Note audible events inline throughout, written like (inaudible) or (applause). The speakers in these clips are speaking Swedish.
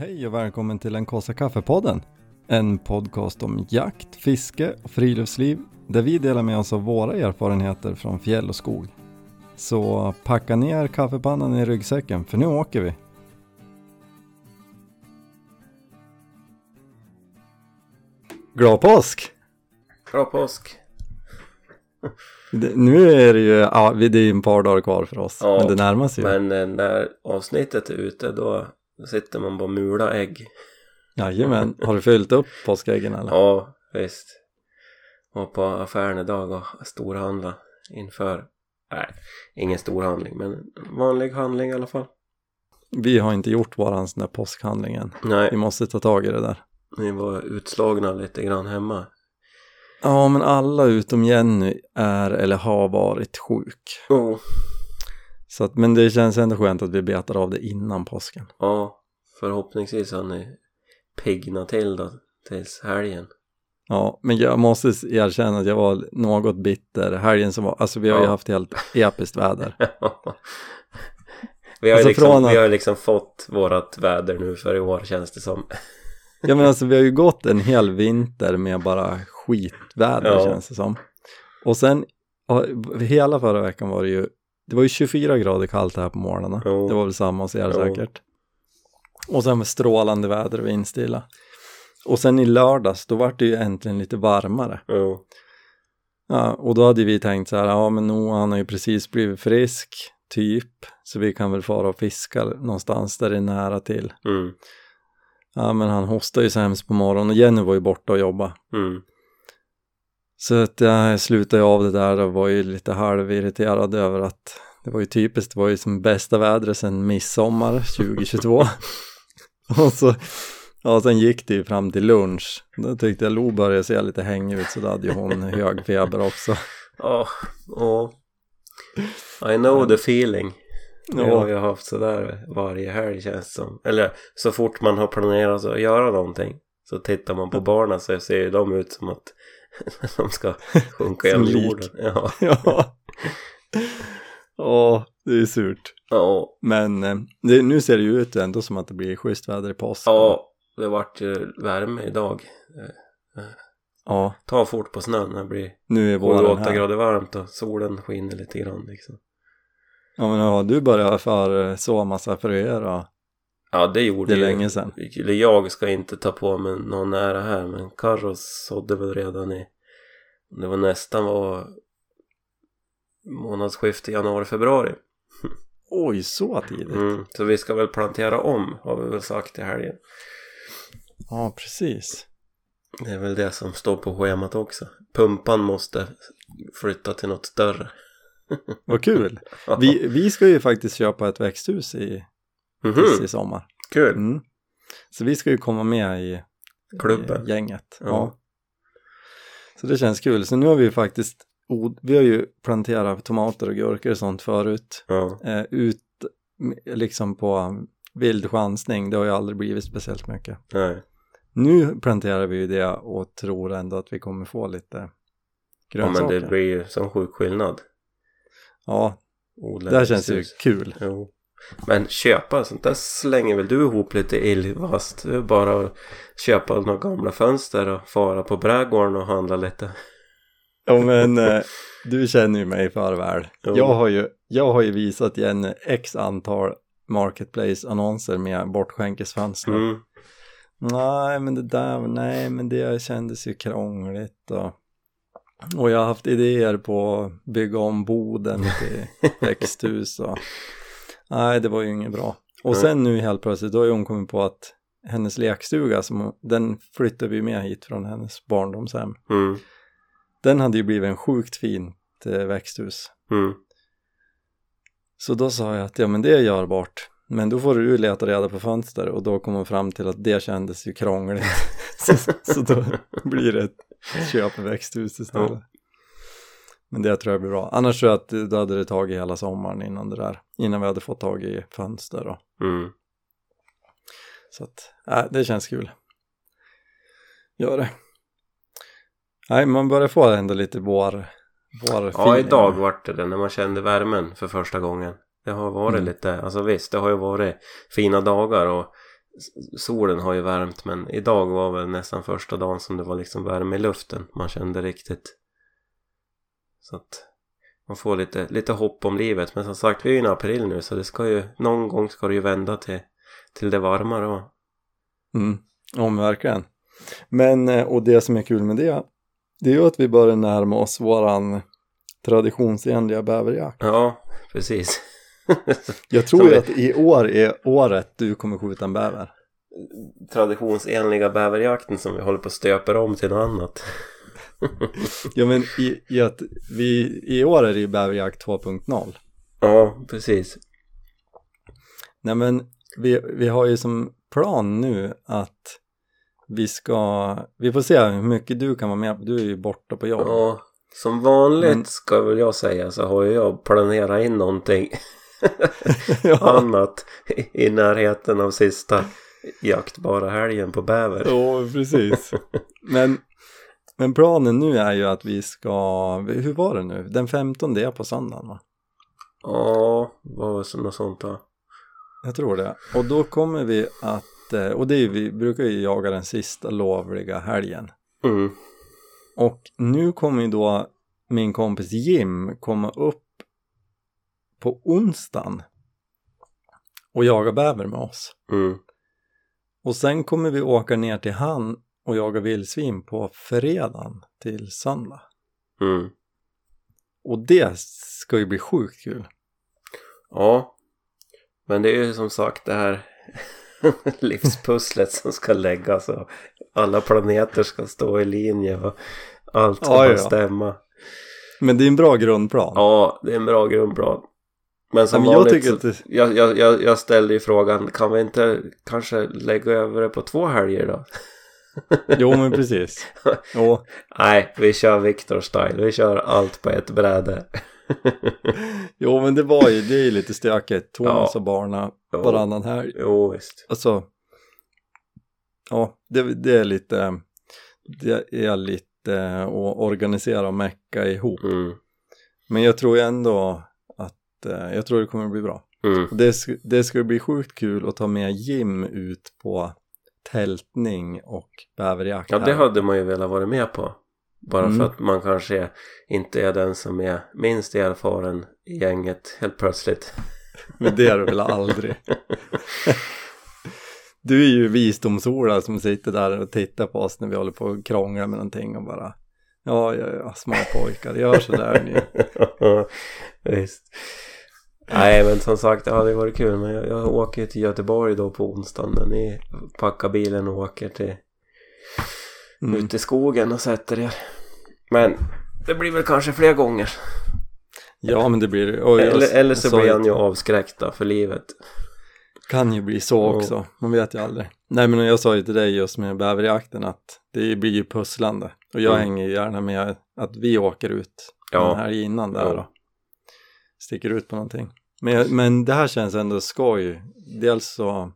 Hej och välkommen till den kaffe kaffepodden. En podcast om jakt, fiske och friluftsliv där vi delar med oss av våra erfarenheter från fjäll och skog. Så packa ner kaffepannan i ryggsäcken för nu åker vi. Glad påsk! Bra påsk! Det, nu är det ju, ja det är ju en par dagar kvar för oss, Ja, men det närmar sig ju. Men eh, när avsnittet är ute då sitter man bara och mular ägg. Jajamän, har du fyllt upp påskäggen eller? Ja, visst. Var på affären idag och storhandla inför, nej, ingen storhandling men vanlig handling i alla fall. Vi har inte gjort våran sån där påskhandling än. Vi Nej, måste ta tag i det där. vi var utslagna lite grann hemma. Ja, men alla utom Jenny är eller har varit sjuk. Oh. Så att, men det känns ändå skönt att vi betar av det innan påsken. Ja, förhoppningsvis har ni piggnat till då tills helgen. Ja, men jag måste erkänna att jag var något bitter helgen som var, alltså vi har ju Ja. haft helt episkt väder. (laughs) vi, har ju Alltså liksom, från vi har ju liksom fått vårat väder nu för i år känns det som. (laughs) Ja men alltså vi har ju gått en hel vinter med bara skitväder Ja. känns det som. Och sen, hela förra veckan var det ju, det var ju 24 grader kallt här på morgnarna. Jo. Det var väl samma hos er Jo. säkert. Och sen strålande väder och vindstilla. Och sen i lördags, då var det ju äntligen lite varmare. Jo. Ja, och då hade vi tänkt så här, ja men Noah han har ju precis blivit frisk, typ. Så vi kan väl fara och fiska någonstans där det är nära till. Mm. Ja men han hostade ju så hemskt på morgonen och Jenny var ju borta och jobbade. Mm. Så att jag slutade av det där och var ju lite halvirriterad över att det var ju typiskt, det var ju som bästa vädret sedan midsommar 2022. (laughs) och så, ja sen gick det ju fram till lunch. Då tyckte jag Lo började se lite hängig ut så då hade ju hon (laughs) hög feber också. Ja, ja. I know the feeling. Jag har Ja, ju haft sådär varje helg känns som. Eller så fort man har planerat att göra någonting så tittar man på barnen så ser ju de ut som att (laughs) de ska sjunka Som genom jorden. Ja. (laughs) ja. Åh, det är surt. Ja. Men eh, det, nu ser det ju ut ändå som att det blir schysst väder i påsk. ja, det vart ju värme idag. ja Ta fort på snön, det blir nu är våren 7-8 här. grader varmt och solen skiner lite grann liksom. Ja men ja, du börjar för så massa fröer och Ja, det gjorde det är ju- länge sedan. Eller jag ska inte ta på mig någon nära här men Carros sådde väl redan i det var nästan var månadsskifte januari-februari (laughs) Oj, så tidigt. mm. så vi ska väl plantera om har vi väl sagt i helgen Ja, precis. det är väl det som står på schemat också pumpan måste flytta till något större Vad kul. (laughs) Vi, vi ska ju faktiskt köpa ett växthus i, Mhm, i sommar. kul Mm. Så vi ska ju komma med i, Klubben. i gänget. Ja. Ja. Så det känns kul. Så nu har vi ju faktiskt, vi har ju planterat tomater och gurkor och sånt förut. ja. Eh, ut liksom på vild chansning, det har ju aldrig blivit speciellt mycket. Nej. Nu planterar vi ju det och tror ändå att vi kommer få lite ja grönsaker. men det blir ju sån sjuk skillnad Ja, Odla det här känns ju kul. Jo. Men köpa sånt där slänger väl du ihop lite illvast. Det är bara att köpa några gamla fönster och fara på brädgården och handla lite. Ja men eh, du känner ju mig för väl. Jo. Jag har ju, jag har ju visat igen x antal marketplace-annonser med bortskänkesfönster. Mm. Nej men det där, nej men det kändes ju krångligt och, och jag har haft idéer på att bygga om boden till (laughs) växthus och nej det var ju inget bra. Och sen nu helt plötsligt då har ju hon kommit på att hennes lekstuga, som, den flyttade vi med hit från hennes barndomshem. Mm. Den hade ju blivit en sjukt fint eh, växthus. Mm. Så då sa jag att ja men det är görbart. Men då får du leta reda på fönster och då kom hon fram till att det kändes ju krångligt. (laughs) så, så då (laughs) blir det ett köp växthus istället. Ja. Men det tror jag blir bra. Annars tror jag att då hade det tagit hela sommaren innan det där. Innan vi hade fått tag i fönster och Mm. så att, äh, det känns kul. Gör det. Nej, man börjar få ändå lite vår, vår Ja, idag vart det det när man kände värmen för första gången. Det har varit Mm. lite, alltså visst, det har ju varit fina dagar och solen har ju värmt men idag var väl nästan första dagen som det var liksom värme i luften. Man kände riktigt. Så att man får lite, lite hopp om livet. Men som sagt, vi är ju i april nu så det ska ju, någon gång ska det ju vända till, till det varma då. Mm. Men verkligen. Men, eh, och det som är kul med det, det är ju att vi börjar närma oss våran traditionsenliga bäverjakt. Ja, precis. (laughs) Jag tror ju vi- att i år är året du kommer skjuta en bäver. Traditionsenliga bäverjakten som vi håller på att stöper om till något annat. (laughs) Ja men i, i att vi, i år är det ju bäverjakt 2.0. Ja, precis. Nej men vi, vi har ju som plan nu att vi ska, vi får se hur mycket du kan vara med du är ju borta på jobb. Ja, som vanligt Men- ska väl jag säga så har ju jag planerat in någonting (laughs) ja. annat i- i närheten av sista jaktbara helgen på bäver. ja, precis. Men, men planen nu är ju att vi ska, hur var det nu? Den 15 är på söndagen va? Ja, vad var det något sånt då? Jag tror det. Och då kommer vi att, eh, och det är ju, vi brukar ju jaga den sista lovliga helgen. Mm. Och nu kommer ju då min kompis Jim komma upp på onsdagen och jaga bäver med oss. Mm. Och sen kommer vi åka ner till han och jaga vildsvin på fredagen till söndag. Mm. Och det ska ju bli sjukt kul. Ja, men det är ju som sagt det här (laughs) livspusslet som ska läggas och alla planeter ska stå i linje och allt ska Ja, stämma. Men det är en bra grundplan. Ja, det är en bra grundplan. Men som men jag vanligt, tycker att jag, jag, jag ställde ju frågan, kan vi inte kanske lägga över det på två helger då? Jo men precis. (laughs) Jo. Nej, vi kör Victor style, vi kör allt på ett bräde. (laughs) jo men det var ju, det är ju lite stökigt. Thomas Ja. och barna varannan helg. Jo, visst. Alltså, ja, det, det är lite, det är lite att organisera och mecka ihop. Mm. Men jag tror ändå att, eh, jag tror det kommer att bli bra. Mm. Det, det ska bli sjukt kul att ta med Jim ut på tältning och bäverjakt Ja, det hade man ju velat vara med på. Bara Mm. för att man kanske inte är den som är minst erfaren i gänget helt plötsligt. Men det är du väl aldrig? (laughs) Du är ju visdomsorda som sitter där och tittar på oss när vi håller på och krånglar med någonting och bara Ja, ja, ja, små pojkar, gör sådär ni. (laughs) Visst. Nej men som sagt det hade varit kul men jag, jag åker till Göteborg då på onsdagen när ni packar bilen och åker till Mm. ut i skogen och sätter er. Men det blir väl kanske fler gånger. Ja, men det blir det. Och jag- Eller, eller så blir han ju avskräckt då för livet. kan ju bli så också, man vet ju aldrig. Nej, men jag sa ju till dig just med bäverjakten att det blir ju pusslande. Och jag Mm. hänger ju gärna med att vi åker ut Ja. den här innan där Ja. då. Sticker ut på någonting. Men, men det här känns ändå skoj. Dels så,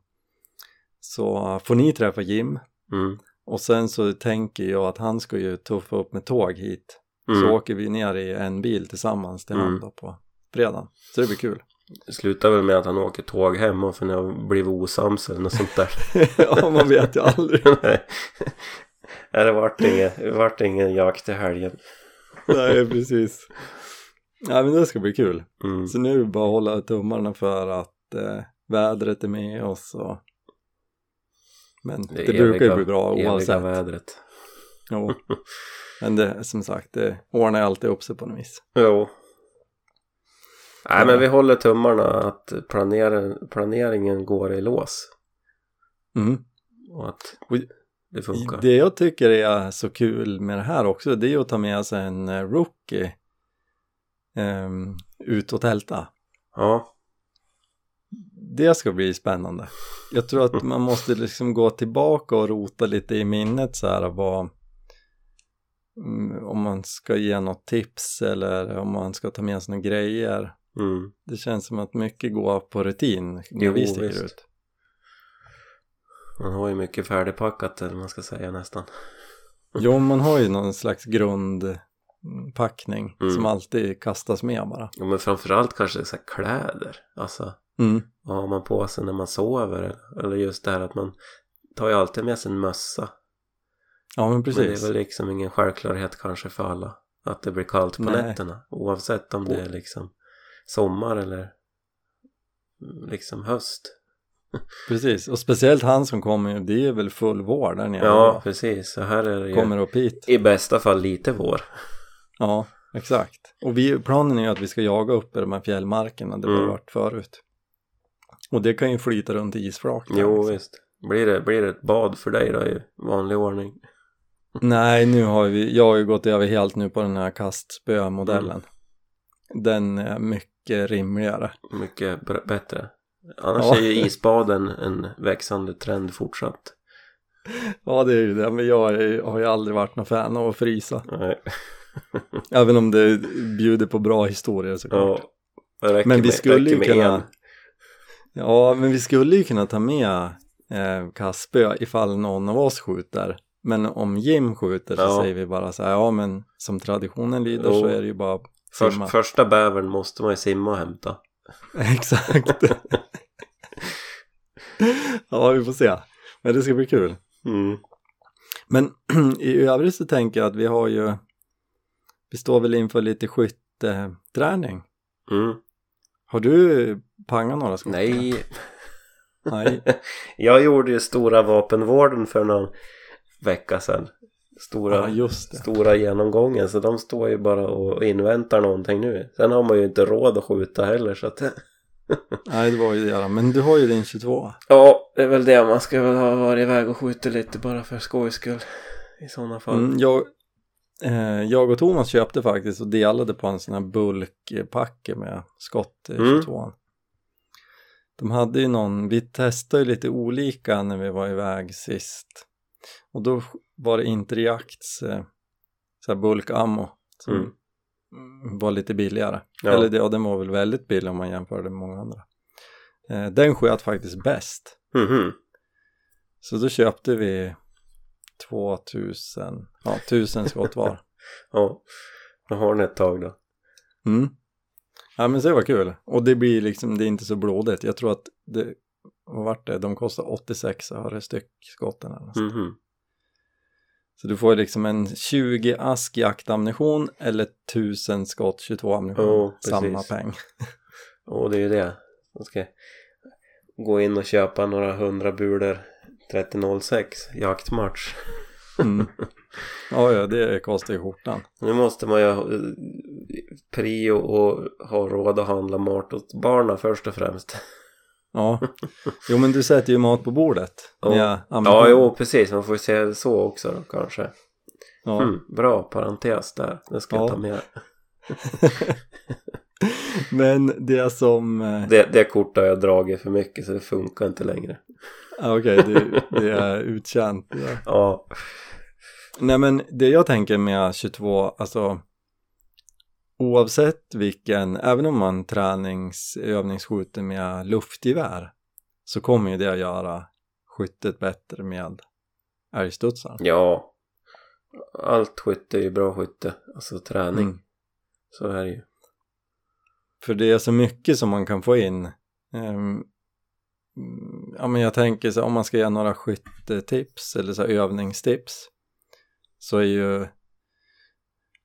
så får ni träffa Jim. Mm. Och sen så tänker jag att han ska ju tuffa upp med tåg hit. Mm. Så åker vi ner i en bil tillsammans till Mm. på fredagen. Så det blir kul. Det slutar väl med att han åker tåg hem och för ni har blivit osams eller något sånt där. (laughs) ja, man vet ju aldrig. (laughs) Nej, det vart ingen, vart ingen jakt i helgen. Nej, precis. Ja, men det ska bli kul. Mm. Så nu är det bara att hålla tummarna för att eh, vädret är med oss och... Men det, Det brukar ju eviga- bli bra Eviga oavsett. vädret. Jo. (laughs) Men det, som sagt, det ordnar ju alltid upp sig på något vis. Jo. Nej Ja. men vi håller tummarna att planera, planeringen går i lås. Mm. Och att det funkar. Det jag tycker är så kul med det här också, det är att ta med sig en eh, rookie ehm, ut och tälta. Ja. Det ska bli spännande. Jag tror att man måste liksom gå tillbaka och rota lite i minnet så här vad mm, om man ska ge något tips eller om man ska ta med sig några grejer. Mm. Det känns som att mycket går på rutin när Jo, vi sticker visst. ut. Man har ju mycket färdigpackat eller man ska säga nästan. Jo, man har ju någon slags grundpackning Mm. som alltid kastas med bara. Ja, men framförallt kanske så kläder. Alltså Mm. Vad har man på sig när man sover? Eller just det här att man tar ju alltid med sig en mössa. Ja, men Men det precis. är väl liksom ingen självklarhet kanske för alla. Att det blir kallt på Nej. nätterna. Oavsett om det är liksom sommar eller liksom höst. (laughs) Precis. Och speciellt han som kommer, det är väl full vår där nere. Ja, precis. Så här är det ju Kommer upp hit. i bästa fall lite vår. Ja, exakt. Och vi, planen är ju att vi ska jaga upp i de här fjällmarkerna där vi Mm. har varit förut. Och det kan ju flyta runt i isflak. Jo, liksom. visst. Blir det, blir det ett bad för dig då i vanlig ordning? Nej, nu har vi, jag har ju gått över helt nu på den här kastspömodellen. Den är mycket rimligare. Mycket bättre. Annars Ja. är ju isbaden en växande trend fortsatt. Ja, det är ju det, men jag är, har ju aldrig varit någon fan av att frysa. Nej. (laughs) Även om det bjuder på bra historier såklart. Ja, Men vi med, skulle ju kunna- en. Ja, men vi skulle ju kunna ta med eh, kastspö ifall någon av oss skjuter. Men om Jim skjuter så Ja. säger vi bara så här, ja men som traditionen lyder så Jo. är det ju bara Först, simma. första bävern måste man ju simma och hämta. (laughs) Exakt. (laughs) ja, vi får se. Men det ska bli kul. Mm. Men (clears throat) i övrigt så tänker jag att vi har ju, vi står väl inför lite skytteträning. Mm. Har du pangat några skott? Nej, Nej. (laughs) jag gjorde ju stora vapenvården för någon vecka sedan. Stora, Ja, stora genomgången så de står ju bara och inväntar någonting nu. Sen har man ju inte råd att skjuta heller så att (laughs) Nej, det var ju det. Men du har ju din 22. Ja, det är väl det. Man ska väl ha varit iväg och skjutit lite bara för skojs skull. I sådana fall. Mm, jag, jag och Thomas köpte faktiskt och delade på en sån här bulkpacke med skott i Mm. 22 De hade ju någon, vi testade ju lite olika när vi var iväg sist och då var det Interjakts eh, så här bulkammo som Mm. mm, var lite billigare. Ja. Eller det, ja, den var väl väldigt billig om man jämförde med många andra. Eh, den sköt faktiskt bäst. Mhm. Så då köpte vi 2000, ja 1000 skott var. (laughs) Ja, då har ni ett tag då. Mm. Ja men så det var kul. Och det blir liksom, det är inte så blodigt. Jag tror att det, vad vart det? De kostar 86 öre styck skotten eller något. Mhm. Så du får liksom en 20 ask jaktammunition eller 1000 skott 22 ammunition. Ja, Samma peng. Och det är ju det. Man ska gå in och köpa några hundra bulor 3006 jaktmatch. Mm. (laughs) Ja, ja, det kostar ju skjortan. Nu måste man ju ha eh, prio och ha råd att handla mat åt barnen först och främst. Ja, (laughs) jo men du sätter ju mat på bordet. Ja. Ja, jo precis. Man får ju se det så också då kanske. Ja. Mm, bra parentes där. Det ska Ja. jag ta med. (laughs) Men det som, eh, Det, det kortet har jag dragit för mycket så det funkar inte längre. Ja, okej, det, det är uttjänt. där. Ja. Nej men det jag tänker med 22, alltså oavsett vilken, även om man tränings, övningsskjuter med luftgevär så kommer ju det att göra skyttet bättre med älgstudsaren. Ja. Allt skytte är ju bra skytte. Alltså träning. Mm. Så är det ju. För det är så mycket som man kan få in. Mm, ja men jag tänker så om man ska ge några skyttetips eller så övningstips så är ju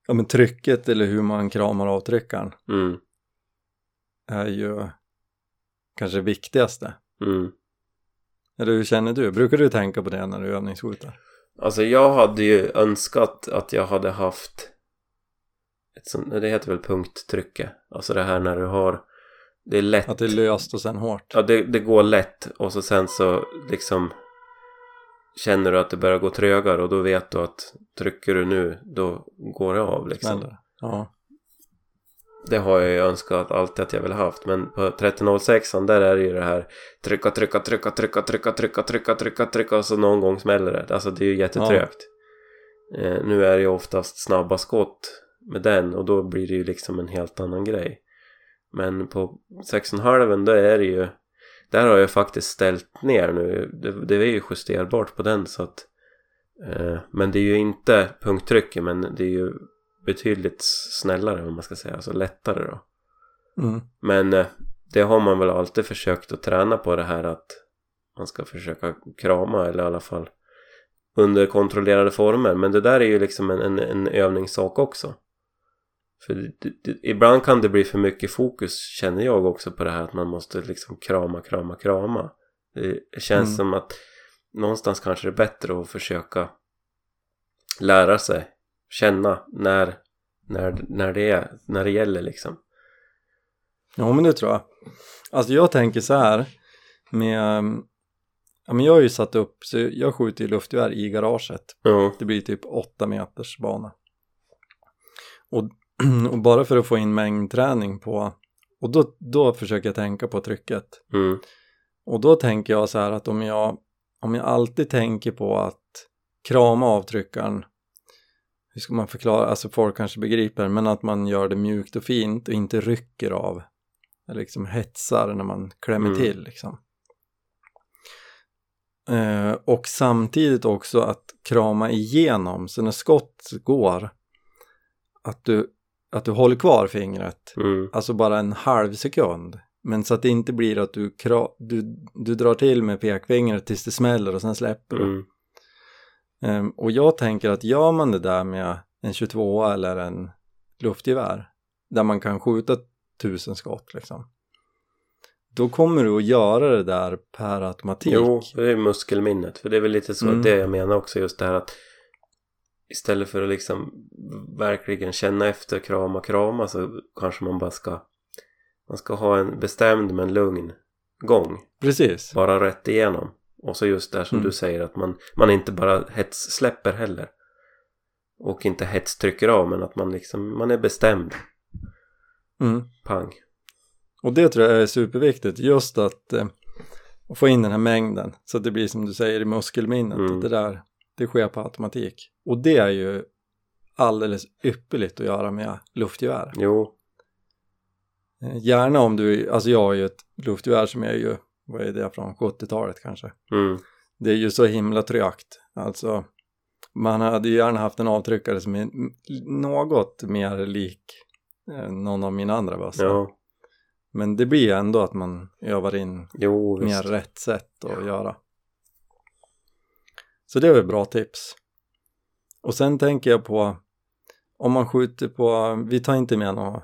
ja men trycket eller hur man kramar av tryckaren Mm. är ju kanske viktigaste. Mm. Eller hur känner du? Brukar du tänka på det när du övningsskjuter? Alltså jag hade ju önskat att jag hade haft ett sånt, det heter väl punkttrycke. Alltså det här när du har det är lätt. Att det är löst och sen hårt? Ja, det, det går lätt och så sen så liksom känner du att det börjar gå trögare och då vet du att trycker du nu då går det av liksom. Smäller? Ja. Det har jag ju önskat alltid att jag vill ha haft men på 1306 där är det ju det här trycka, trycka, trycka, trycka, trycka, trycka, trycka, trycka, trycka och så någon gång smäller det. Alltså det är ju jättetrögt. Eh, nu är det ju oftast snabba skott med den och då blir det ju liksom en helt annan grej. Men på 6,5 då är det ju där har jag faktiskt ställt ner nu. Det, det är ju justerbart på den så att eh, men det är ju inte punkttrycket men det är ju betydligt snällare om man ska säga, alltså lättare då. Mm. Men eh, det har man väl alltid försökt att träna på det här att man ska försöka krama eller i alla fall under kontrollerade former men det där är ju liksom en, en, en övningssak också för det, det, ibland kan det bli för mycket fokus känner jag också på det här att man måste liksom krama, krama, krama det känns Mm. som att någonstans kanske det är bättre att försöka lära sig känna när, när, när, det, är, när det gäller liksom Ja men det tror jag. Alltså jag tänker så här med, ja men jag har ju satt upp, så jag skjuter ju luftgevär i garaget. ja, Det blir typ 8 meters bana. Och, (clears throat) och bara för att få in mängdträning på, och då, då försöker jag tänka på trycket. mm, Och då tänker jag så här att om jag, om jag alltid tänker på att krama avtryckaren, hur ska man förklara, alltså folk kanske begriper, men att man gör det mjukt och fint och inte rycker av, eller liksom hetsar när man klämmer Mm. till liksom. Eh, och samtidigt också att krama igenom, så när skott går, att du, att du håller kvar fingret mm, alltså bara en halv sekund. Men så att det inte blir att du, du, du drar till med pekfingret tills det smäller och sen släpper du. mm, Ehm, och jag tänker att gör man det där med en 22 eller en luftgevär där man kan skjuta tusen skott liksom. Då kommer du att göra det där per automatik. Jo, det är muskelminnet. För det är väl lite så Mm. det jag menar också just det här att istället för att liksom verkligen känna efter, krama, krama så kanske man bara ska man ska ha en bestämd men lugn gång. Precis. Bara rätt igenom. Och så just där som Mm. du säger att man, man inte bara hets släpper heller. Och inte hets trycker av men att man liksom, man är bestämd. Mm. Pang. Och det tror jag är superviktigt, just att eh, få in den här mängden så att det blir som du säger i muskelminnet, Mm. det där, det sker på automatik. Och det är ju alldeles ypperligt att göra med luftgevär. Jo. Eh, Gärna om du, alltså jag har ju ett luftgevär som är ju, vad är det från 70-talet kanske. Mm. Det är ju så himla trögt, alltså man hade ju gärna haft en avtryckare som är något mer lik eh, någon av mina andra bössor. Ja. Men det blir ändå att man övar in Jo, mer rätt sätt att göra. Så det är väl bra tips. Och sen tänker jag på om man skjuter på, vi tar inte med någon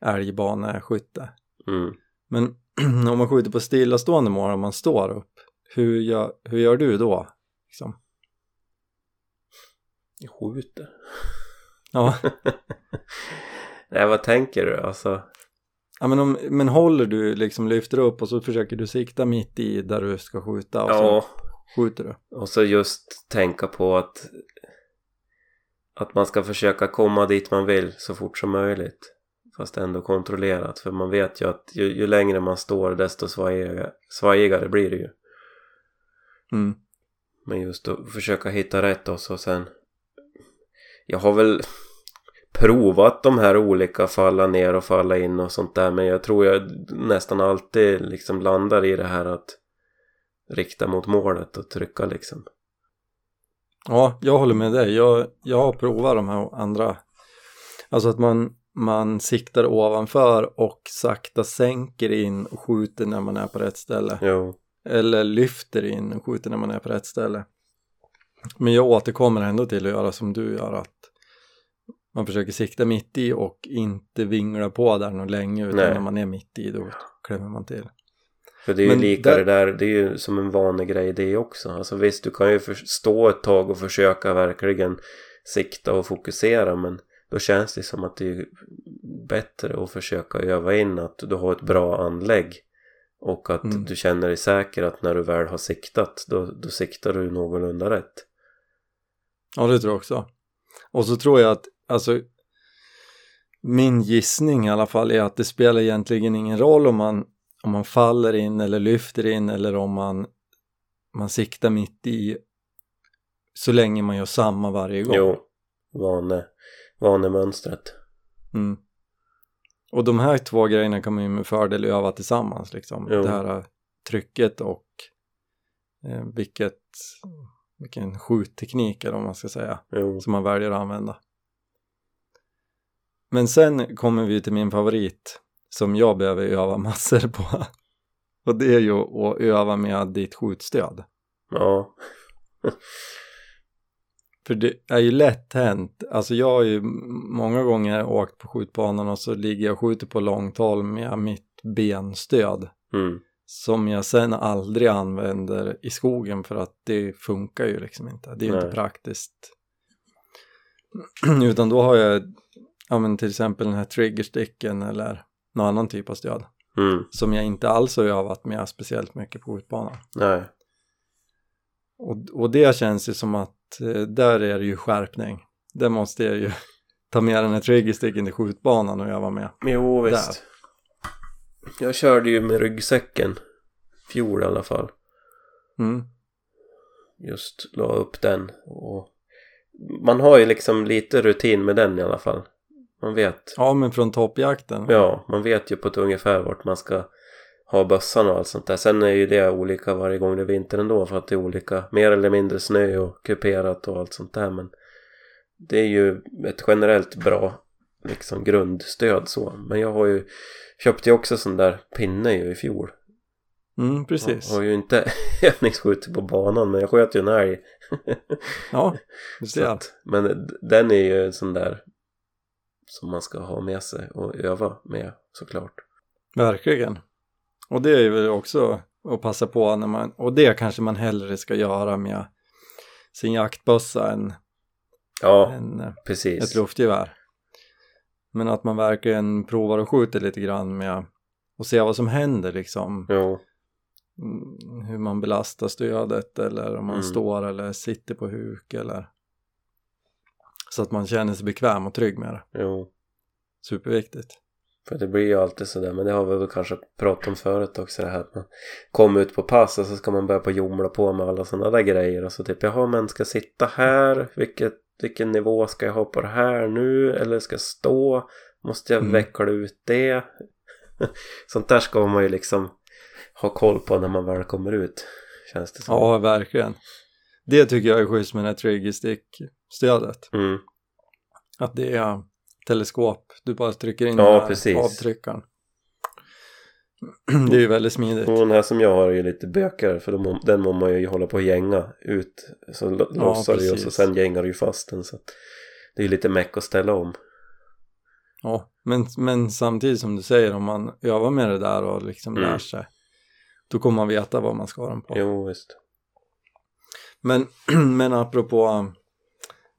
älgbaneskytte, Mm. men (clears throat) om man skjuter på stillastående mål om man står upp, hur gör, hur gör du då? Liksom? Jag skjuter. Ja, (laughs) Nej, vad tänker du? Alltså, ja men, om, men håller du liksom, lyfter upp och så försöker du sikta mitt i där du ska skjuta och ja. så skjuter du. Och så just tänka på att att man ska försöka komma dit man vill så fort som möjligt. Fast ändå kontrollerat. För man vet ju att ju, ju längre man står desto svajigare, svajigare blir det ju. Mm. Men just att försöka hitta rätt och så sen Jag har väl provat de här olika falla ner och falla in och sånt där men jag tror jag nästan alltid liksom landar i det här att rikta mot målet och trycka liksom. Ja, jag håller med dig. Jag, jag har provat de här andra. Alltså att man, man siktar ovanför och sakta sänker in och skjuter när man är på rätt ställe. Jo. Eller lyfter in och skjuter när man är på rätt ställe. Men jag återkommer ändå till att göra som du gör. Att man försöker sikta mitt i och inte vingla på där något länge. Utan Nej. när man är mitt i då klämmer man till. För det är ju lika där- det där, det är ju som en vanlig grej det också. Alltså visst, du kan ju stå ett tag och försöka verkligen sikta och fokusera men då känns det som att det är bättre att försöka öva in att du har ett bra anlägg och att Mm. du känner dig säker att när du väl har siktat då, då siktar du någorlunda rätt. Ja, det tror jag också. Och så tror jag att, alltså, min gissning i alla fall är att det spelar egentligen ingen roll om man, om man faller in eller lyfter in eller om man, man siktar mitt i så länge man gör samma varje gång. Jo, vane, vanemönstret. Mm. Och de här två grejerna kan man ju med fördel öva tillsammans liksom. Jo. Det här äh, trycket och eh, vilket, vilken skjutteknik eller vad man ska säga. Jo. som man väljer att använda. Men sen kommer vi till min favorit, som jag behöver öva massor på. Och det är ju att öva med ditt skjutstöd. Ja. För det är ju lätt hänt, alltså jag har ju många gånger åkt på skjutbanan och så ligger jag och skjuter på långtal med mitt benstöd Mm. som jag sen aldrig använder i skogen för att det funkar ju liksom inte, det är ju inte Nej. praktiskt. (clears throat) Utan då har jag, ja men till exempel den här triggersticken eller någon annan typ av stöd Mm. som jag inte alls har övat med speciellt mycket på skjutbanan. Nej. Och, och det känns ju som att eh, där är det ju skärpning. Där måste jag ju (laughs) ta med den här triggersticken till skjutbanan och öva med. Jo visst. Jag körde ju med ryggsäcken. Fjol i alla fall. Mm. Just la upp den. Och man har ju liksom lite rutin med den i alla fall. Man vet. Ja, men från toppjakten. Ja, man vet ju på ett ungefär vart man ska ha bössan och allt sånt där. Sen är ju det olika varje gång det är vinter ändå för att det är olika, mer eller mindre snö och kuperat och allt sånt där. Men det är ju ett generellt bra liksom grundstöd så. Men jag har ju köpte ju också sån där pinne ju i fjol. Mm, precis. Jag har ju inte (laughs) övningsskjutit på banan men jag sköt ju en älg. Ja, (laughs) du Så ser. att, men den är ju en sån där som man ska ha med sig och öva med såklart. Verkligen. Och det är ju väl också att passa på när man, och det kanske man hellre ska göra med sin jaktbössa än, Ja, än eh, precis. ett luftgevär. Men att man verkligen provar och skjuter lite grann med och se vad som händer liksom. Jo, Mm, Hur man belastar stödet eller om man Mm. står eller sitter på huk eller så att man känner sig bekväm och trygg med det. jo. Superviktigt. För det blir ju alltid sådär, men det har vi väl kanske pratat om förut också det här att man kommer ut på pass och så ska man börja på jomla på med alla sådana där grejer och så typ jaha men ska sitta här, vilket, vilken nivå ska jag ha på det här nu eller ska jag stå, måste jag Mm. veckla ut det? (laughs) Sånt där ska man ju liksom ha koll på när man väl kommer ut känns det som. Ja, verkligen. Det tycker jag är schysst med det här triggerstick-stödet. Mm. Att det är teleskop, du bara trycker in Ja, precis. avtryckaren. (clears throat) Det är ju väldigt smidigt. Och den här som jag har är ju lite bökigare för de, den må man ju hålla på och gänga ut. Så lo- Ja, lossar det och så sen gängar det ju fast den. Så att det är ju lite meck att ställa om. Ja, men, men samtidigt som du säger, om man övar med det där och liksom Mm. lär sig, då kommer man veta vad man ska ha den på. Jo, visst. Men, (clears throat) men apropå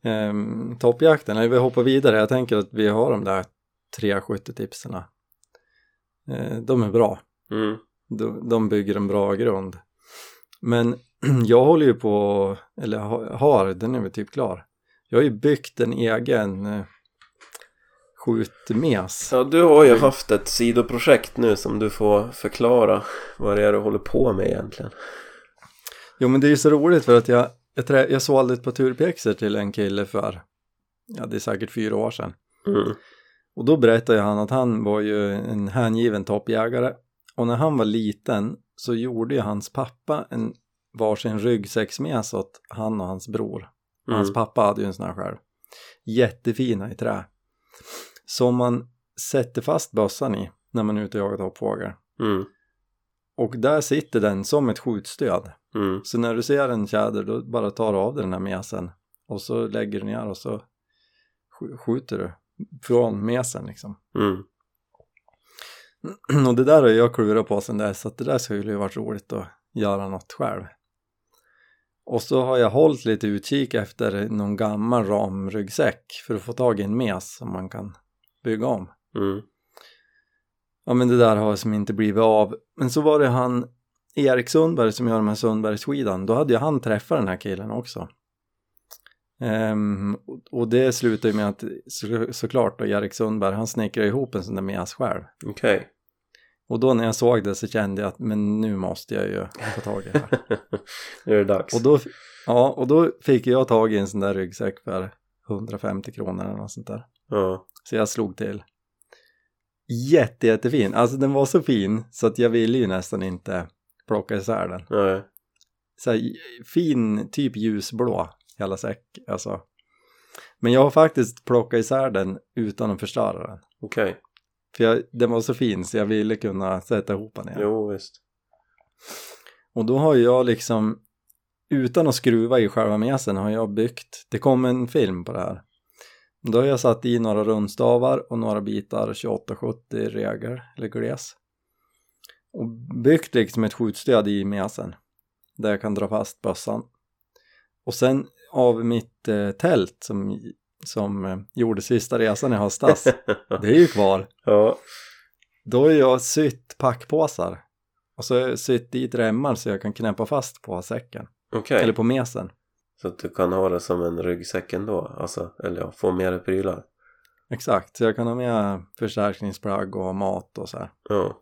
um, toppjakten, vi hoppar vidare, jag tänker att vi har de där tre skyttetipsen. Eh, de är bra, Mm. de, de bygger en bra grund. Men (clears throat) jag håller ju på, eller ha- har, den är väl typ klar. Jag har ju byggt en egen eh, skjutmes. Ja, du har ju haft ett sidoprojekt nu som du får förklara vad det är du håller på med egentligen. Jo men det är ju så roligt för att jag, jag, trä, jag sålde ett par turpjäxor till en kille för, ja det är säkert fyra år sedan. Mm. Och då berättade han att han var ju en hängiven toppjägare. Och när han var liten så gjorde ju hans pappa en varsin ryggsäcksmes åt han och hans bror. Och Hans Mm. pappa hade ju en sån här själv. Jättefina i trä. Som man sätter fast bössan i när man är ute och jagar toppfågel. Mm. Och där sitter den som ett skjutstöd. Mm. Så när du ser en tjäder då bara tar du av dig den här mesen och så lägger du ner och så sk- skjuter du från mesen liksom. Mm. (clears throat) Och det där har jag klurat på sen dess så att det där skulle ju varit roligt att göra något själv. Och så har jag hållit lite utkik efter någon gammal ramryggsäck för att få tag i en mes som man kan bygga om. Mm. Ja men det där har som inte blivit av. Men så var det han Erik Sundberg som gör de här Sundbergsskidan. Då hade ju han träffat den här killen också. Ehm, och- det slutade ju med att så, såklart då Erik Sundberg han snickrade ihop en sån där mes själv. Okej. Och då när jag såg det så kände jag att men nu måste jag ju ta tag i det här. (laughs) Nu är det dags. och, då, ja, och då fick jag tag i en sån där ryggsäck för 150 kronor eller något sånt där. Ja. Så jag slog till. Jätte, jättefin. Alltså den var så fin så att jag ville ju nästan inte plocka isär den. Nej. Så här, fin, typ ljusblå hela säck. Alltså. Men jag har faktiskt plockat isär den utan att förstöra den. Okej. För jag, den var så fin så jag ville kunna sätta ihop den igen. Jo, visst. Och då har jag liksom, utan att skruva i själva mesen har jag byggt, det kom en film på det här. Då har jag satt i några rundstavar och några bitar 2870 regel eller gles. Och byggt liksom ett skjutstöd i mesen. Där jag kan dra fast bössan. Och sen av mitt eh, tält som, som eh, gjorde sista resan i höstas. (laughs) det är ju kvar. Ja. Då har jag sytt packpåsar. Och så har jag sytt dit remmar så jag kan knäppa fast på säcken. Okej. Eller på mesen. Så att du kan ha det som en ryggsäck ändå? Alltså, eller ja, få mer prylar? Exakt, så jag kan ha med förstärkningsplagg och mat och så här. Ja.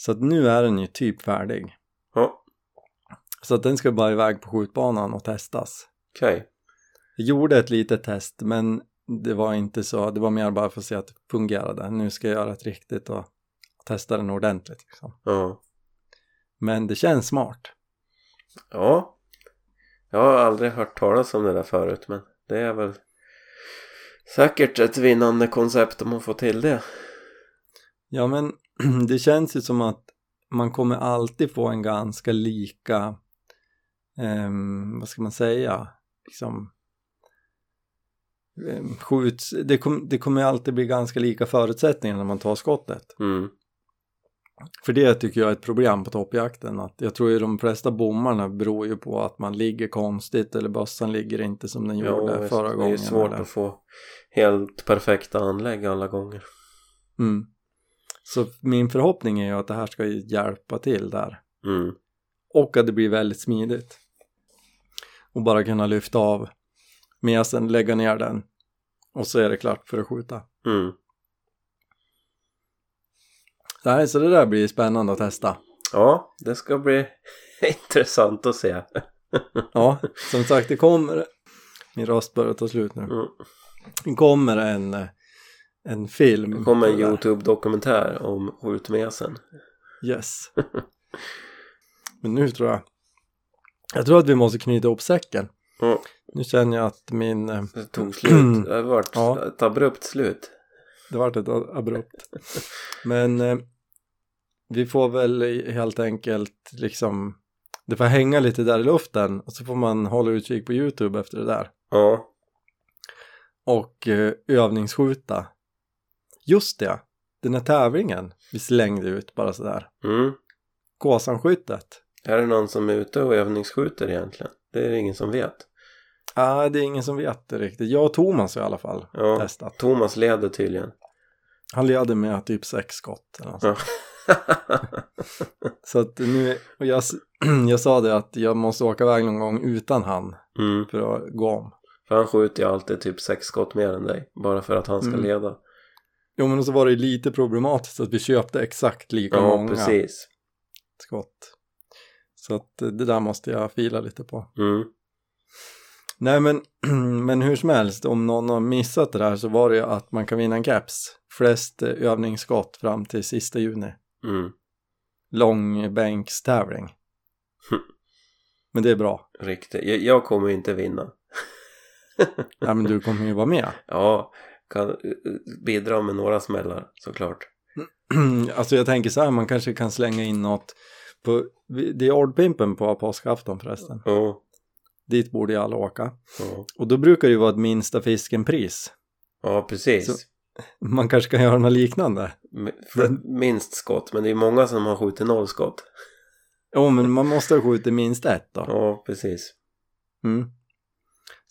Så att nu är den ju typ färdig. Ja, Så att den ska bara iväg på skjutbanan och testas. okej. Jag gjorde ett litet test men det var inte så, det var mer bara för att se att det fungerade. Nu ska jag göra ett riktigt och testa den ordentligt liksom. Ja. Men det känns smart. Ja. Jag har aldrig hört talas om det där förut men det är väl säkert ett vinnande koncept om man får till det. Ja men (clears throat) det känns ju som att man kommer alltid få en ganska lika, ehm, vad ska man säga, liksom ehm, skjuts, det, kom, det kommer alltid bli ganska lika förutsättningar när man tar skottet. Mm. För det tycker jag är ett problem på toppjakten. Att jag tror ju de flesta bommarna beror ju på att man ligger konstigt eller bössan ligger inte som den gjorde Ja, förra det är gången. svårt eller... att få helt perfekta anlägg alla gånger. mm. Så min förhoppning är ju att det här ska hjälpa till där. Mm. Och att det blir väldigt smidigt. Och bara kunna lyfta av mesen, lägga ner den och så är det klart för att skjuta. Mm. Nej, så det där blir spännande att testa. Ja, det ska bli (laughs) intressant att se. (laughs) Ja, som sagt det kommer, min röst börjar ta slut nu. Mm. Det kommer en, eh, en film. Det kommer en. Youtube-dokumentär om skjutmesen. Yes. (laughs) Men nu tror jag, jag tror att vi måste knyta ihop säcken. Mm. Nu känner jag att min, eh, Det tog slut. Det har varit Ja. ett abrupt slut. det vart ett abrupt. Men eh, vi får väl helt enkelt liksom, det får hänga lite där i luften och så får man hålla utkik på YouTube efter det där. Ja. Och eh, övningsskjuta. Just det, den här tävlingen vi slängde ut bara sådär. Mm. Gåsanskyttet. Är det någon som är ute och övningsskjuter egentligen? Det är det ingen som vet. Ah, det är ingen som vet det riktigt. Jag och Thomas i alla fall Ja. testat. Thomas leder tydligen. Han leder med typ sex skott. Eller. Ja. Så att nu, och jag, (clears throat) jag sa det att jag måste åka iväg någon gång utan han mm. för att gå om. För han skjuter ju alltid typ sex skott mer än dig. Bara för att han ska Mm. leda. Jo men så var det lite problematiskt att vi köpte exakt lika Ja, många precis. skott. Så att eh, det där måste jag fila lite på. Mm. Nej men, (clears throat) men hur som helst, om någon har missat det där så var det ju att man kan vinna en caps. Flest eh, övningsskott fram till sista juni. Mm. Långbänkstävling. Hm. (laughs) Men det är bra. Riktigt. Jag, jag kommer inte vinna. (laughs) Ja men du kommer ju vara med. Ja, kan eh, bidra med några smällar såklart. (clears throat) alltså jag tänker så här, man kanske kan slänga in något på, det är Ordpimpen på påskafton förresten. Ja, Dit borde ju alla åka. ja. Och då brukar det ju vara ett minsta fiskenpris. ja precis. Så- Man kanske kan göra något liknande. För Minst skott, men det är många som har skjutit noll skott. Jo men man måste ha skjutit minst ett då. Ja, precis. Mm.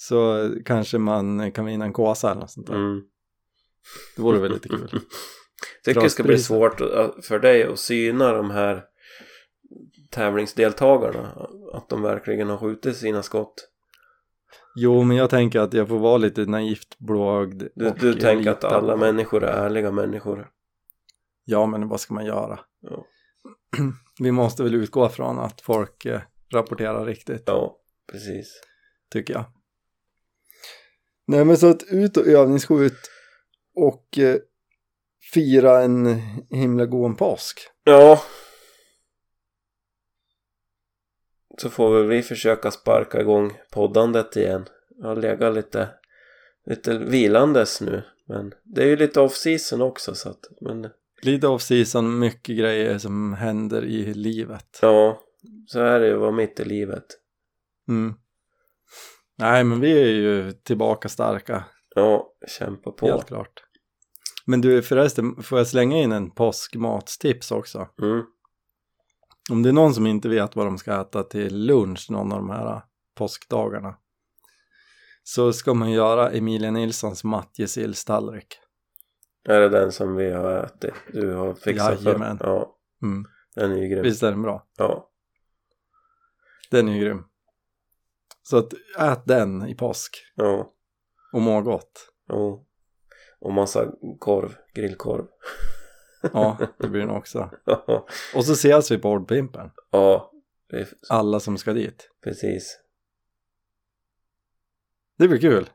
Så kanske man kan vinna en kåsa eller något sånt där. Mm. Det vore väl lite kul. (laughs) Tycker det ska bli svårt att- för dig att syna de här tävlingsdeltagarna. Att de verkligen har skjutit sina skott. Jo men jag tänker att jag får vara lite naivt blåögd. Du, du tänker att alla på- människor är ärliga människor. Ja men vad ska man göra? Ja. (clears throat) Vi måste väl utgå från att folk eh, rapporterar riktigt. Ja, precis. tycker jag. Nej men så att ut och övningsskjut och eh, fira en himla god påsk. Ja. Så får väl vi försöka sparka igång poddandet igen. Jag har legat lite, lite vilandes nu Men det är ju lite off season också så att, men Lite off season, mycket grejer som händer i livet. ja, så är det ju att vara mitt i livet. Mm. Nej, men vi är ju tillbaka starka, Ja, kämpa på. helt klart. Men du, förresten, får jag slänga in en påskmatstips också? Mm. Om det är någon som inte vet vad de ska äta till lunch någon av de här påskdagarna så ska man göra Emilia Nilssons matjesillstallrik. Är det den som vi har ätit? Du har fixat Jajamän. för? Ja, Mm. den är ju grym. Visst är den bra? Ja, Den är ju grym. Så att ät den i påsk ja, och må gott. ja. Och massa korv, grillkorv. Ja, det blir den också. Och så ses vi på Ordpimpen. ja, är- Alla som ska dit. precis. Det blir kul.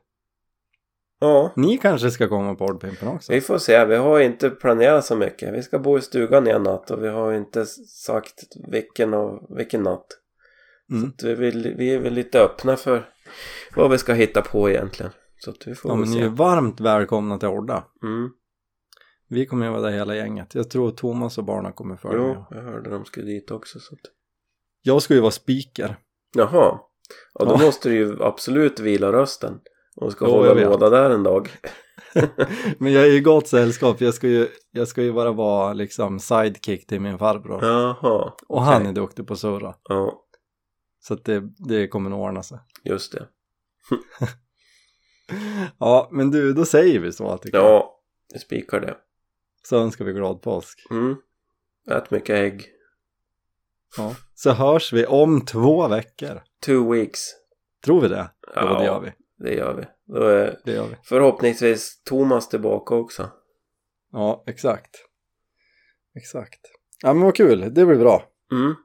Ja, Ni kanske ska komma på Ordpimpen också? vi får se. Vi har inte planerat så mycket. Vi ska bo i stugan en natt och vi har inte sagt vilken, av, vilken natt. Mm. Så vi, vi är väl lite öppna för vad vi ska hitta på egentligen. Så att vi får Ja, men ni se. är varmt välkomna till Orda. Mm. Vi kommer ju vara där hela gänget. Jag tror Thomas och barnen kommer följa med. Jo, jag hörde de skulle dit också. Så att... Jag ska ju vara speaker. Jaha. Ja, då Ja. måste du ju absolut vila rösten. Och ska Jo, hålla låda där en dag. (laughs) Men jag är i gott sällskap. Jag ska ju, jag ska ju bara vara liksom sidekick till min farbror. Jaha. Och han okej. är duktig på att surra. Ja, Så att det, det kommer nog ordna sig. just det. (laughs) Ja, men du, då säger vi så tycker jag. Ja, det spikar det. Så önskar vi glad påsk. Mm. Ät mycket ägg. Ja. Så hörs vi om två veckor. Two weeks. Tror vi det? Ja, Ja. det gör vi. Det gör vi. Då är Det gör vi. förhoppningsvis Thomas tillbaka också. Ja, exakt. Exakt. Ja, men vad kul. Det blir bra. Mm.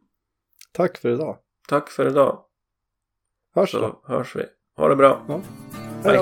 Tack för idag. Tack för idag. Hörs Så då. hörs vi. Ha det bra. Ja. Hej.